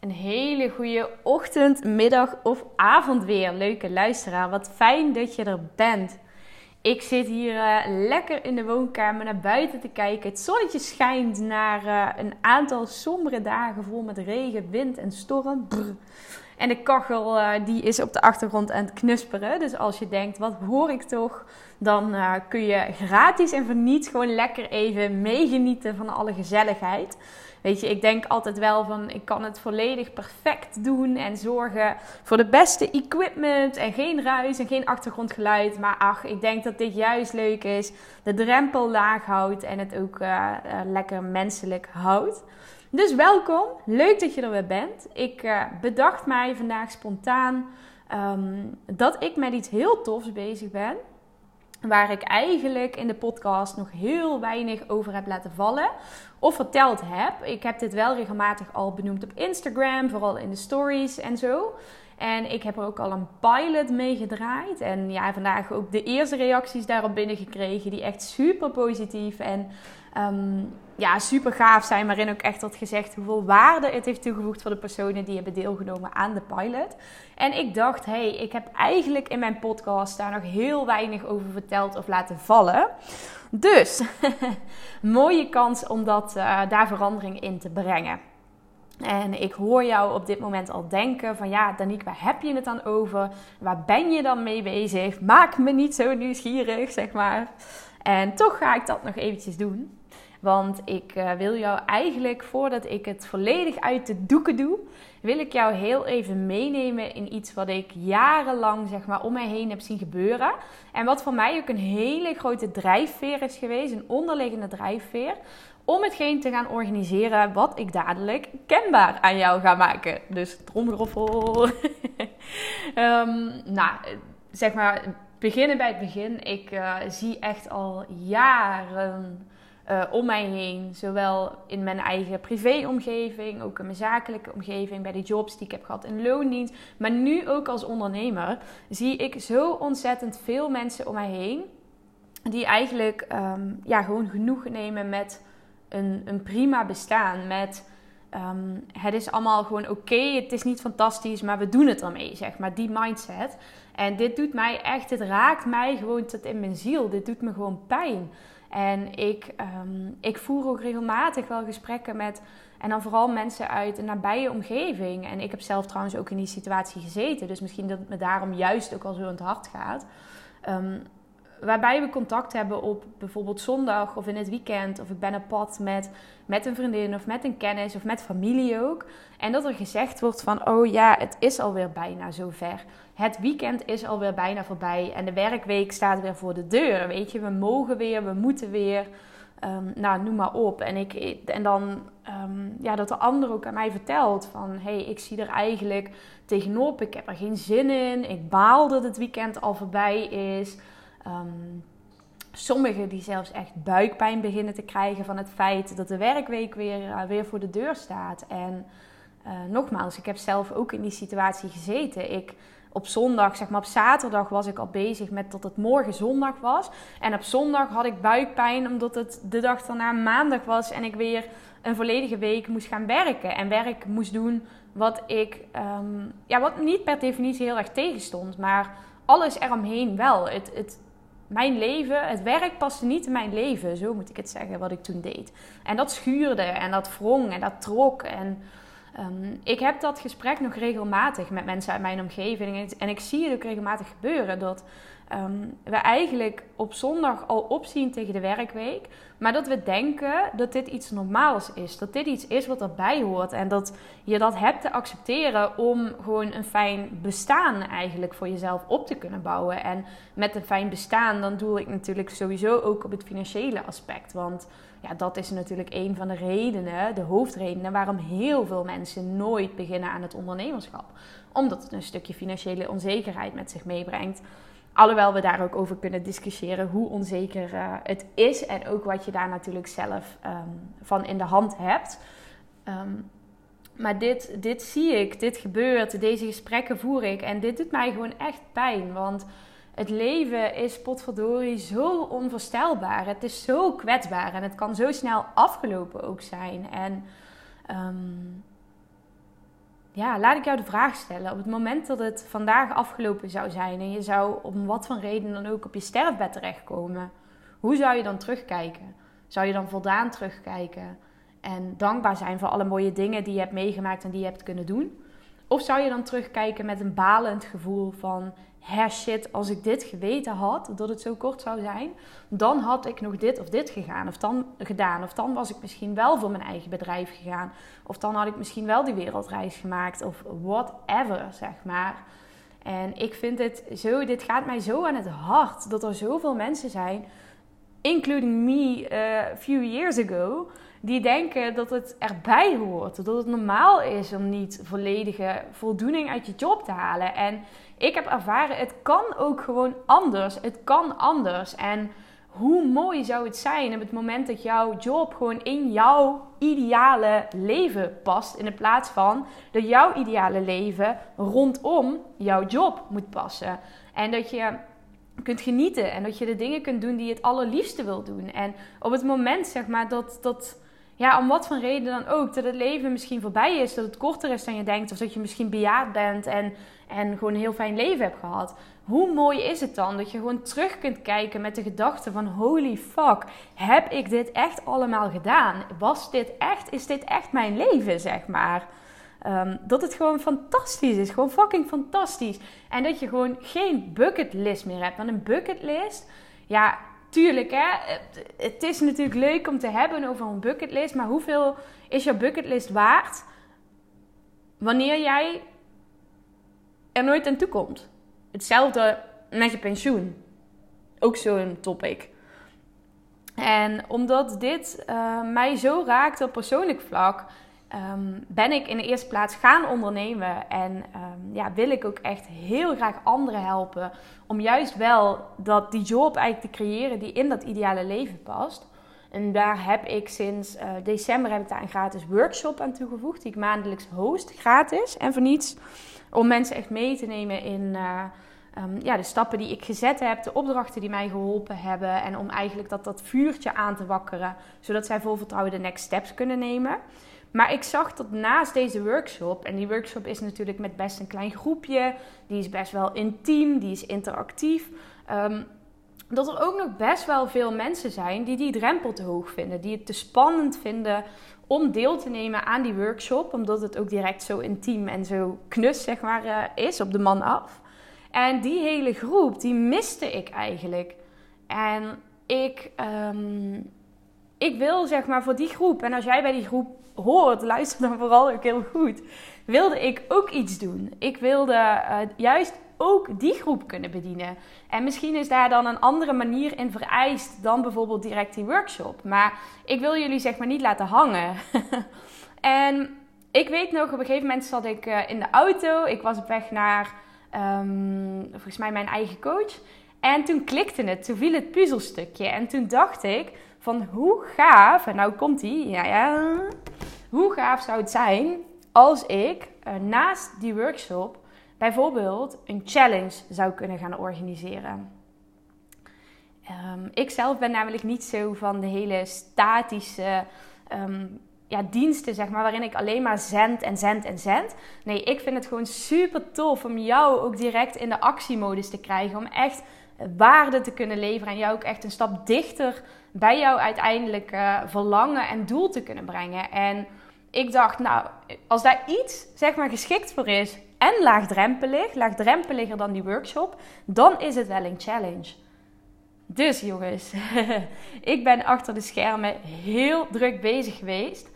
Een hele goede ochtend, middag of avond weer, leuke luisteraar. Wat fijn dat je er bent. Ik zit hier uh, lekker in de woonkamer naar buiten te kijken. Het zonnetje schijnt naar uh, een aantal sombere dagen vol met regen, wind en storm. En de kachel uh, die is op de achtergrond aan het knusperen. Dus als je denkt, wat hoor ik toch? Dan kun je gratis en voor niets gewoon lekker even meegenieten van alle gezelligheid. Weet je, ik denk altijd wel van ik kan het volledig perfect doen en zorgen voor de beste equipment en geen ruis en geen achtergrondgeluid. Maar ach, ik denk dat dit juist leuk is. De drempel laag houdt en het ook uh, uh, lekker menselijk houdt. Dus welkom, leuk dat je er weer bent. Ik uh, bedacht mij vandaag spontaan um, dat ik met iets heel tofs bezig ben waar ik eigenlijk in de podcast nog heel weinig over heb laten vallen of verteld heb. Ik heb dit wel regelmatig al benoemd op Instagram, vooral in de stories en zo. En ik heb er ook al een pilot mee gedraaid. En ja, vandaag ook de eerste reacties daarop binnengekregen, die echt super positief en um, ja, super gaaf zijn. Waarin ook echt wordt gezegd hoeveel waarde het heeft toegevoegd voor de personen die hebben deelgenomen aan de pilot. En ik dacht, hé, hey, ik heb eigenlijk in mijn podcast daar nog heel weinig over verteld of laten vallen. Dus, mooie kans om dat, uh, daar verandering in te brengen. En ik hoor jou op dit moment al denken van ja, Danique, waar heb je het dan over? Waar ben je dan mee bezig? Maak me niet zo nieuwsgierig, zeg maar. En toch ga ik dat nog eventjes doen. Want ik uh, wil jou eigenlijk, voordat ik het volledig uit de doeken doe, wil ik jou heel even meenemen in iets wat ik jarenlang zeg maar, om mij heen heb zien gebeuren. En wat voor mij ook een hele grote drijfveer is geweest, een onderliggende drijfveer. Om hetgeen te gaan organiseren wat ik dadelijk kenbaar aan jou ga maken. Dus tromgeroffel. um, nou, zeg maar, beginnen bij het begin. Ik uh, zie echt al jaren uh, om mij heen. Zowel in mijn eigen privéomgeving, ook in mijn zakelijke omgeving, bij de jobs die ik heb gehad in loondienst. Maar nu ook als ondernemer zie ik zo ontzettend veel mensen om mij heen. Die eigenlijk um, ja, gewoon genoeg nemen met een, een prima bestaan. Met um, het is allemaal gewoon oké, het is niet fantastisch, maar we doen het ermee, zeg maar. Die mindset. En dit doet mij echt, het raakt mij gewoon tot in mijn ziel. Dit doet me gewoon pijn. En ik, um, ik voer ook regelmatig wel gesprekken met, en dan vooral mensen uit een nabije omgeving. En ik heb zelf trouwens ook in die situatie gezeten, dus misschien dat het me daarom juist ook al zo aan het hart gaat. Um, waarbij we contact hebben op bijvoorbeeld zondag of in het weekend. Of ik ben op pad met, met een vriendin of met een kennis of met familie ook. En dat er gezegd wordt van, oh ja, het is alweer bijna zover. Het weekend is alweer bijna voorbij en de werkweek staat weer voor de deur. Weet je, we mogen weer, we moeten weer. Um, nou, noem maar op. En, ik, en dan um, ja, dat de ander ook aan mij vertelt van... hé, hey, ik zie er eigenlijk tegenop, ik heb er geen zin in. Ik baal dat het weekend al voorbij is. Um, sommigen die zelfs echt buikpijn beginnen te krijgen van het feit dat de werkweek weer, uh, weer voor de deur staat. En uh, nogmaals, ik heb zelf ook in die situatie gezeten. Ik op zondag, zeg maar op zaterdag, was ik al bezig met dat het morgen zondag was. En op zondag had ik buikpijn omdat het de dag daarna maandag was en ik weer een volledige week moest gaan werken. En werk moest doen wat ik, um, ja, wat niet per definitie heel erg tegenstond, maar alles eromheen wel. Het, het, mijn leven, het werk paste niet in mijn leven, zo moet ik het zeggen, wat ik toen deed. En dat schuurde en dat wrong en dat trok. En um, ik heb dat gesprek nog regelmatig met mensen uit mijn omgeving. En ik zie het ook regelmatig gebeuren dat um, we eigenlijk op zondag al opzien tegen de werkweek. Maar dat we denken dat dit iets normaals is. Dat dit iets is wat erbij hoort. En dat je dat hebt te accepteren om gewoon een fijn bestaan eigenlijk voor jezelf op te kunnen bouwen. En met een fijn bestaan, dan doe ik natuurlijk sowieso ook op het financiële aspect. Want ja, dat is natuurlijk een van de redenen, de hoofdredenen waarom heel veel mensen nooit beginnen aan het ondernemerschap. Omdat het een stukje financiële onzekerheid met zich meebrengt. Alhoewel we daar ook over kunnen discussiëren hoe onzeker uh, het is en ook wat je daar natuurlijk zelf um, van in de hand hebt. Um, maar dit, dit zie ik, dit gebeurt, deze gesprekken voer ik en dit doet mij gewoon echt pijn. Want het leven is potverdorie zo onvoorstelbaar. Het is zo kwetsbaar en het kan zo snel afgelopen ook zijn. En um, ja, laat ik jou de vraag stellen. Op het moment dat het vandaag afgelopen zou zijn en je zou om wat voor reden dan ook op je sterfbed terechtkomen, hoe zou je dan terugkijken? Zou je dan voldaan terugkijken en dankbaar zijn voor alle mooie dingen die je hebt meegemaakt en die je hebt kunnen doen? Of zou je dan terugkijken met een balend gevoel van, hè shit, als ik dit geweten had, dat het zo kort zou zijn, dan had ik nog dit of dit gegaan, of dan gedaan. Of dan was ik misschien wel voor mijn eigen bedrijf gegaan. Of dan had ik misschien wel die wereldreis gemaakt, of whatever, zeg maar. En ik vind het zo, dit gaat mij zo aan het hart, dat er zoveel mensen zijn, including me a few years ago, die denken dat het erbij hoort. Dat het normaal is om niet volledige voldoening uit je job te halen. En ik heb ervaren, het kan ook gewoon anders. Het kan anders. En hoe mooi zou het zijn op het moment dat jouw job gewoon in jouw ideale leven past. In plaats van dat jouw ideale leven rondom jouw job moet passen. En dat je kunt genieten en dat je de dingen kunt doen die je het allerliefste wil doen. En op het moment zeg maar dat, dat ja, om wat voor reden dan ook, dat het leven misschien voorbij is, dat het korter is dan je denkt, of dat je misschien bejaard bent en, en gewoon een heel fijn leven hebt gehad. Hoe mooi is het dan dat je gewoon terug kunt kijken met de gedachte van holy fuck, heb ik dit echt allemaal gedaan? Was dit echt, is dit echt mijn leven, zeg maar? Um, dat het gewoon fantastisch is, gewoon fucking fantastisch. En dat je gewoon geen bucketlist meer hebt. Want een bucketlist, ja, tuurlijk, hè, het is natuurlijk leuk om te hebben over een bucketlist. Maar hoeveel is jouw bucketlist waard wanneer jij er nooit aan toe komt? Hetzelfde met je pensioen. Ook zo'n topic. En omdat dit uh, mij zo raakt op persoonlijk vlak, Ehm, ben ik in de eerste plaats gaan ondernemen. En ehm, ja, wil ik ook echt heel graag anderen helpen. Om juist wel dat, die job eigenlijk te creëren die in dat ideale leven past. En daar heb ik sinds uh, december heb ik daar een gratis workshop aan toegevoegd. Die ik maandelijks host, gratis en voor niets. Om mensen echt mee te nemen in uh, um, ja, de stappen die ik gezet heb. De opdrachten die mij geholpen hebben. En om eigenlijk dat, dat vuurtje aan te wakkeren. Zodat zij vol vertrouwen de next steps kunnen nemen. Maar ik zag dat naast deze workshop, en die workshop is natuurlijk met best een klein groepje, die is best wel intiem, die is interactief, um, dat er ook nog best wel veel mensen zijn die die drempel te hoog vinden, die het te spannend vinden om deel te nemen aan die workshop, omdat het ook direct zo intiem en zo knus zeg maar uh, is op de man af. En die hele groep, die miste ik eigenlijk. En ik, um, ik wil zeg maar voor die groep, en als jij bij die groep hoort, luister dan vooral ook heel goed, wilde ik ook iets doen. Ik wilde uh, juist ook die groep kunnen bedienen. En misschien is daar dan een andere manier in vereist dan bijvoorbeeld direct die workshop. Maar ik wil jullie zeg maar niet laten hangen. en ik weet nog, op een gegeven moment zat ik uh, in de auto. Ik was op weg naar, um, volgens mij, mijn eigen coach. En toen klikte het, toen viel het puzzelstukje. En toen dacht ik van hoe gaaf, en nou komt ie, ja, ja, hoe gaaf zou het zijn als ik uh, naast die workshop bijvoorbeeld een challenge zou kunnen gaan organiseren. Um, ik zelf ben namelijk niet zo van de hele statische um, ja, diensten, zeg maar, waarin ik alleen maar zend en zend en zend. Nee, ik vind het gewoon super tof om jou ook direct in de actiemodus te krijgen. Om echt waarde te kunnen leveren en jou ook echt een stap dichter bij jouw uiteindelijk uh, verlangen en doel te kunnen brengen. En ik dacht, nou, als daar iets zeg maar geschikt voor is en laagdrempelig, laagdrempeliger dan die workshop, dan is het wel een challenge. Dus jongens, ik ben achter de schermen heel druk bezig geweest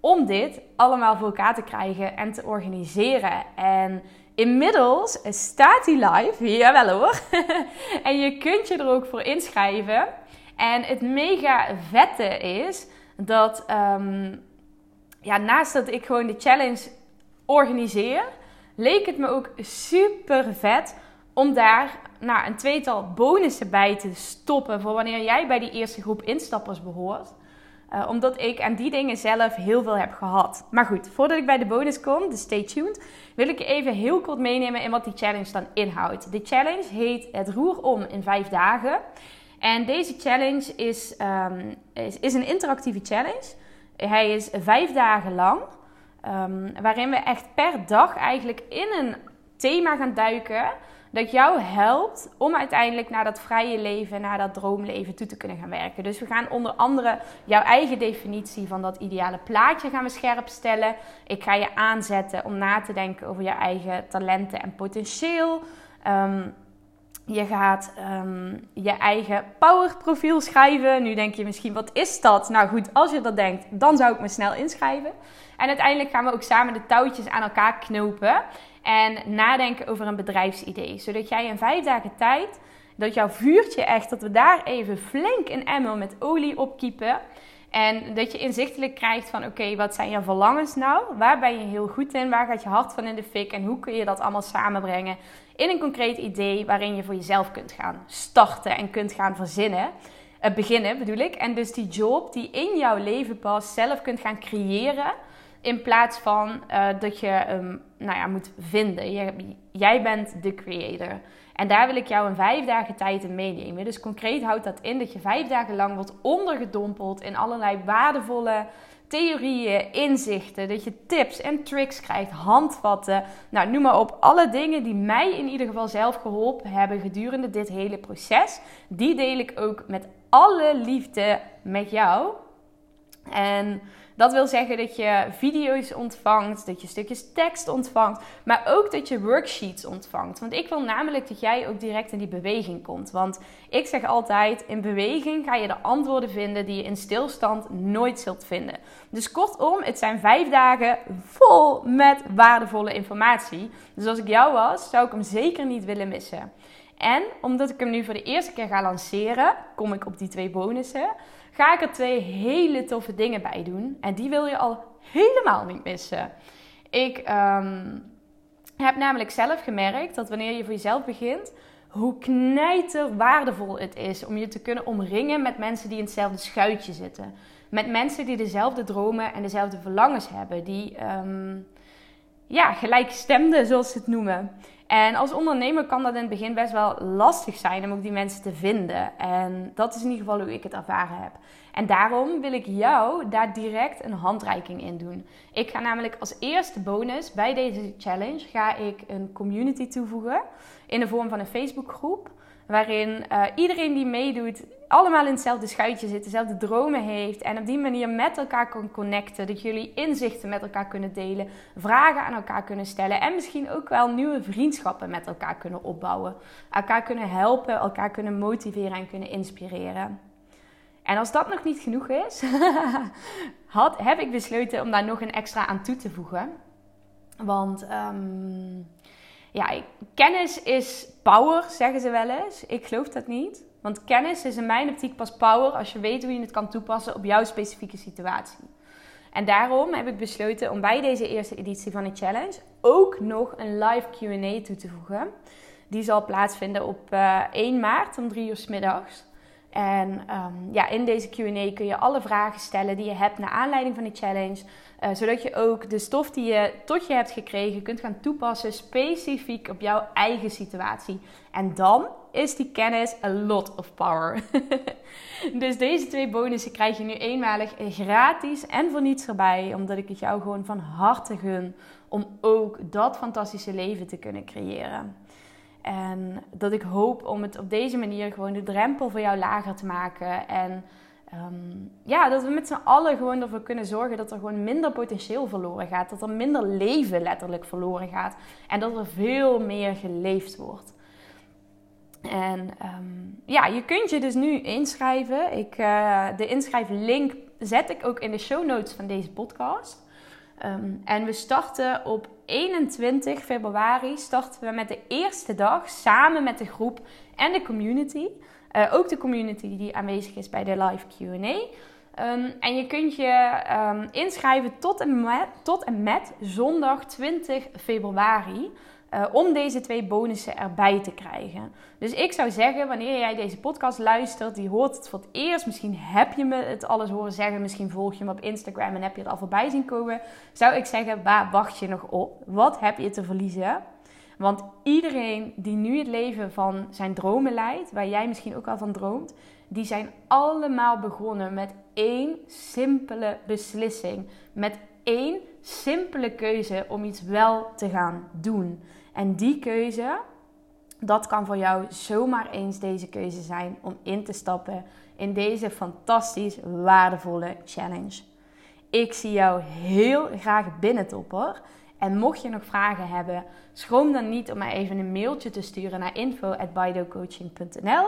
om dit allemaal voor elkaar te krijgen en te organiseren. En inmiddels staat die live, jawel hoor. en je kunt je er ook voor inschrijven. En het mega vette is dat um, ja, naast dat ik gewoon de challenge organiseer, leek het me ook super vet om daar nou, een tweetal bonussen bij te stoppen voor wanneer jij bij die eerste groep instappers behoort. Uh, omdat ik aan die dingen zelf heel veel heb gehad. Maar goed, voordat ik bij de bonus kom, dus stay tuned, wil ik je even heel kort meenemen in wat die challenge dan inhoudt. De challenge heet Het Roer om in vijf dagen. En deze challenge is, um, is, is een interactieve challenge. Hij is vijf dagen lang. Ehm, waarin we echt per dag eigenlijk in een thema gaan duiken dat jou helpt om uiteindelijk naar dat vrije leven, naar dat droomleven toe te kunnen gaan werken. Dus we gaan onder andere jouw eigen definitie van dat ideale plaatje gaan we scherp stellen. Ik ga je aanzetten om na te denken over je eigen talenten en potentieel. Ehm, je gaat ehm, je eigen powerprofiel schrijven. Nu denk je misschien, wat is dat? Nou goed, als je dat denkt, dan zou ik me snel inschrijven. En uiteindelijk gaan we ook samen de touwtjes aan elkaar knopen. En nadenken over een bedrijfsidee. Zodat jij in vijf dagen tijd, dat jouw vuurtje echt, dat we daar even flink een emmer met olie opkiepen. En dat je inzichtelijk krijgt van oké, wat zijn je verlangens nou? Waar ben je heel goed in? Waar gaat je hart van in de fik? En hoe kun je dat allemaal samenbrengen in een concreet idee waarin je voor jezelf kunt gaan starten en kunt gaan verzinnen. Uh, beginnen bedoel ik. En dus die job die in jouw leven past, zelf kunt gaan creëren. In plaats van uh, dat je hem nou ja, moet vinden. Jij bent de creator. En daar wil ik jou in vijf dagen tijd in meenemen. Dus concreet houdt dat in dat je vijf dagen lang wordt ondergedompeld in allerlei waardevolle theorieën, inzichten. Dat je tips en tricks krijgt, handvatten. Nou, noem maar op. Alle dingen die mij in ieder geval zelf geholpen hebben gedurende dit hele proces. Die deel ik ook met alle liefde met jou. En dat wil zeggen dat je video's ontvangt, dat je stukjes tekst ontvangt, maar ook dat je worksheets ontvangt. Want ik wil namelijk dat jij ook direct in die beweging komt. Want ik zeg altijd: in beweging ga je de antwoorden vinden die je in stilstand nooit zult vinden. Dus kortom, het zijn vijf dagen vol met waardevolle informatie. Dus als ik jou was, zou ik hem zeker niet willen missen. En omdat ik hem nu voor de eerste keer ga lanceren, kom ik op die twee bonussen ga ik er twee hele toffe dingen bij doen. En die wil je al helemaal niet missen. Ik ehm, heb namelijk zelf gemerkt dat wanneer je voor jezelf begint, hoe knijter waardevol het is om je te kunnen omringen met mensen die in hetzelfde schuitje zitten. Met mensen die dezelfde dromen en dezelfde verlangens hebben. Die um, ja, gelijkstemden, zoals ze het noemen. En als ondernemer kan dat in het begin best wel lastig zijn om ook die mensen te vinden. En dat is in ieder geval hoe ik het ervaren heb. En daarom wil ik jou daar direct een handreiking in doen. Ik ga namelijk als eerste bonus bij deze challenge ga ik een community toevoegen in de vorm van een Facebookgroep. Waarin uh, iedereen die meedoet allemaal in hetzelfde schuitje zit, dezelfde dromen heeft. En op die manier met elkaar kan connecten. Dat jullie inzichten met elkaar kunnen delen, vragen aan elkaar kunnen stellen. En misschien ook wel nieuwe vriendschappen met elkaar kunnen opbouwen. Elkaar kunnen helpen, elkaar kunnen motiveren en kunnen inspireren. En als dat nog niet genoeg is, had, heb ik besloten om daar nog een extra aan toe te voegen. Want um, ja, kennis is power, zeggen ze wel eens. Ik geloof dat niet. Want kennis is in mijn optiek pas power als je weet hoe je het kan toepassen op jouw specifieke situatie. En daarom heb ik besloten om bij deze eerste editie van de challenge ook nog een live QA toe te voegen. Die zal plaatsvinden op uh, eh, 1 maart om 3 uur s middags. En um, ja, in deze QA kun je alle vragen stellen die je hebt naar aanleiding van de challenge. Uh, zodat je ook de stof die je tot je hebt gekregen kunt gaan toepassen specifiek op jouw eigen situatie. En dan is die kennis a lot of power. dus deze twee bonussen krijg je nu eenmalig gratis en voor niets erbij. Omdat ik het jou gewoon van harte gun om ook dat fantastische leven te kunnen creëren. En dat ik hoop om het op deze manier gewoon de drempel voor jou lager te maken. En um, ja, dat we met z'n allen gewoon ervoor kunnen zorgen dat er gewoon minder potentieel verloren gaat. Dat er minder leven letterlijk verloren gaat. En dat er veel meer geleefd wordt. En um, ja, je kunt je dus nu inschrijven. Ik, uh, de inschrijflink zet ik ook in de show notes van deze podcast. Um, en we starten op 21 februari starten we met de eerste dag samen met de groep en de community. Uh, ook de community die aanwezig is bij de live QA. Ehm, en je kunt je um, inschrijven tot en, met, tot en met zondag 20 februari. Uh, om deze twee bonussen erbij te krijgen. Dus ik zou zeggen, wanneer jij deze podcast luistert, die hoort het voor het eerst. Misschien heb je me het alles horen zeggen. Misschien volg je me op Instagram en heb je het al voorbij zien komen. Zou ik zeggen, waar wacht je nog op? Wat heb je te verliezen? Want iedereen die nu het leven van zijn dromen leidt, waar jij misschien ook al van droomt, die zijn allemaal begonnen met één simpele beslissing. Met één simpele keuze om iets wel te gaan doen. En die keuze, dat kan voor jou zomaar eens deze keuze zijn om in te stappen in deze fantastisch waardevolle challenge. Ik zie jou heel graag binnen, topper. En mocht je nog vragen hebben, schroom dan niet om mij even een mailtje te sturen naar info.bidocoaching.nl.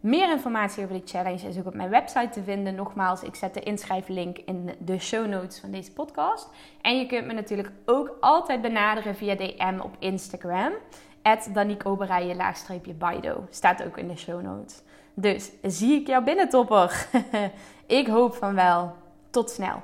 Meer informatie over de challenge is ook op mijn website te vinden. Nogmaals, ik zet de inschrijflink in de show notes van deze podcast. En je kunt me natuurlijk ook altijd benaderen via DM op Instagram. At Bido. Staat ook in de show notes. Dus zie ik jou binnen, topper. ik hoop van wel. Tot snel.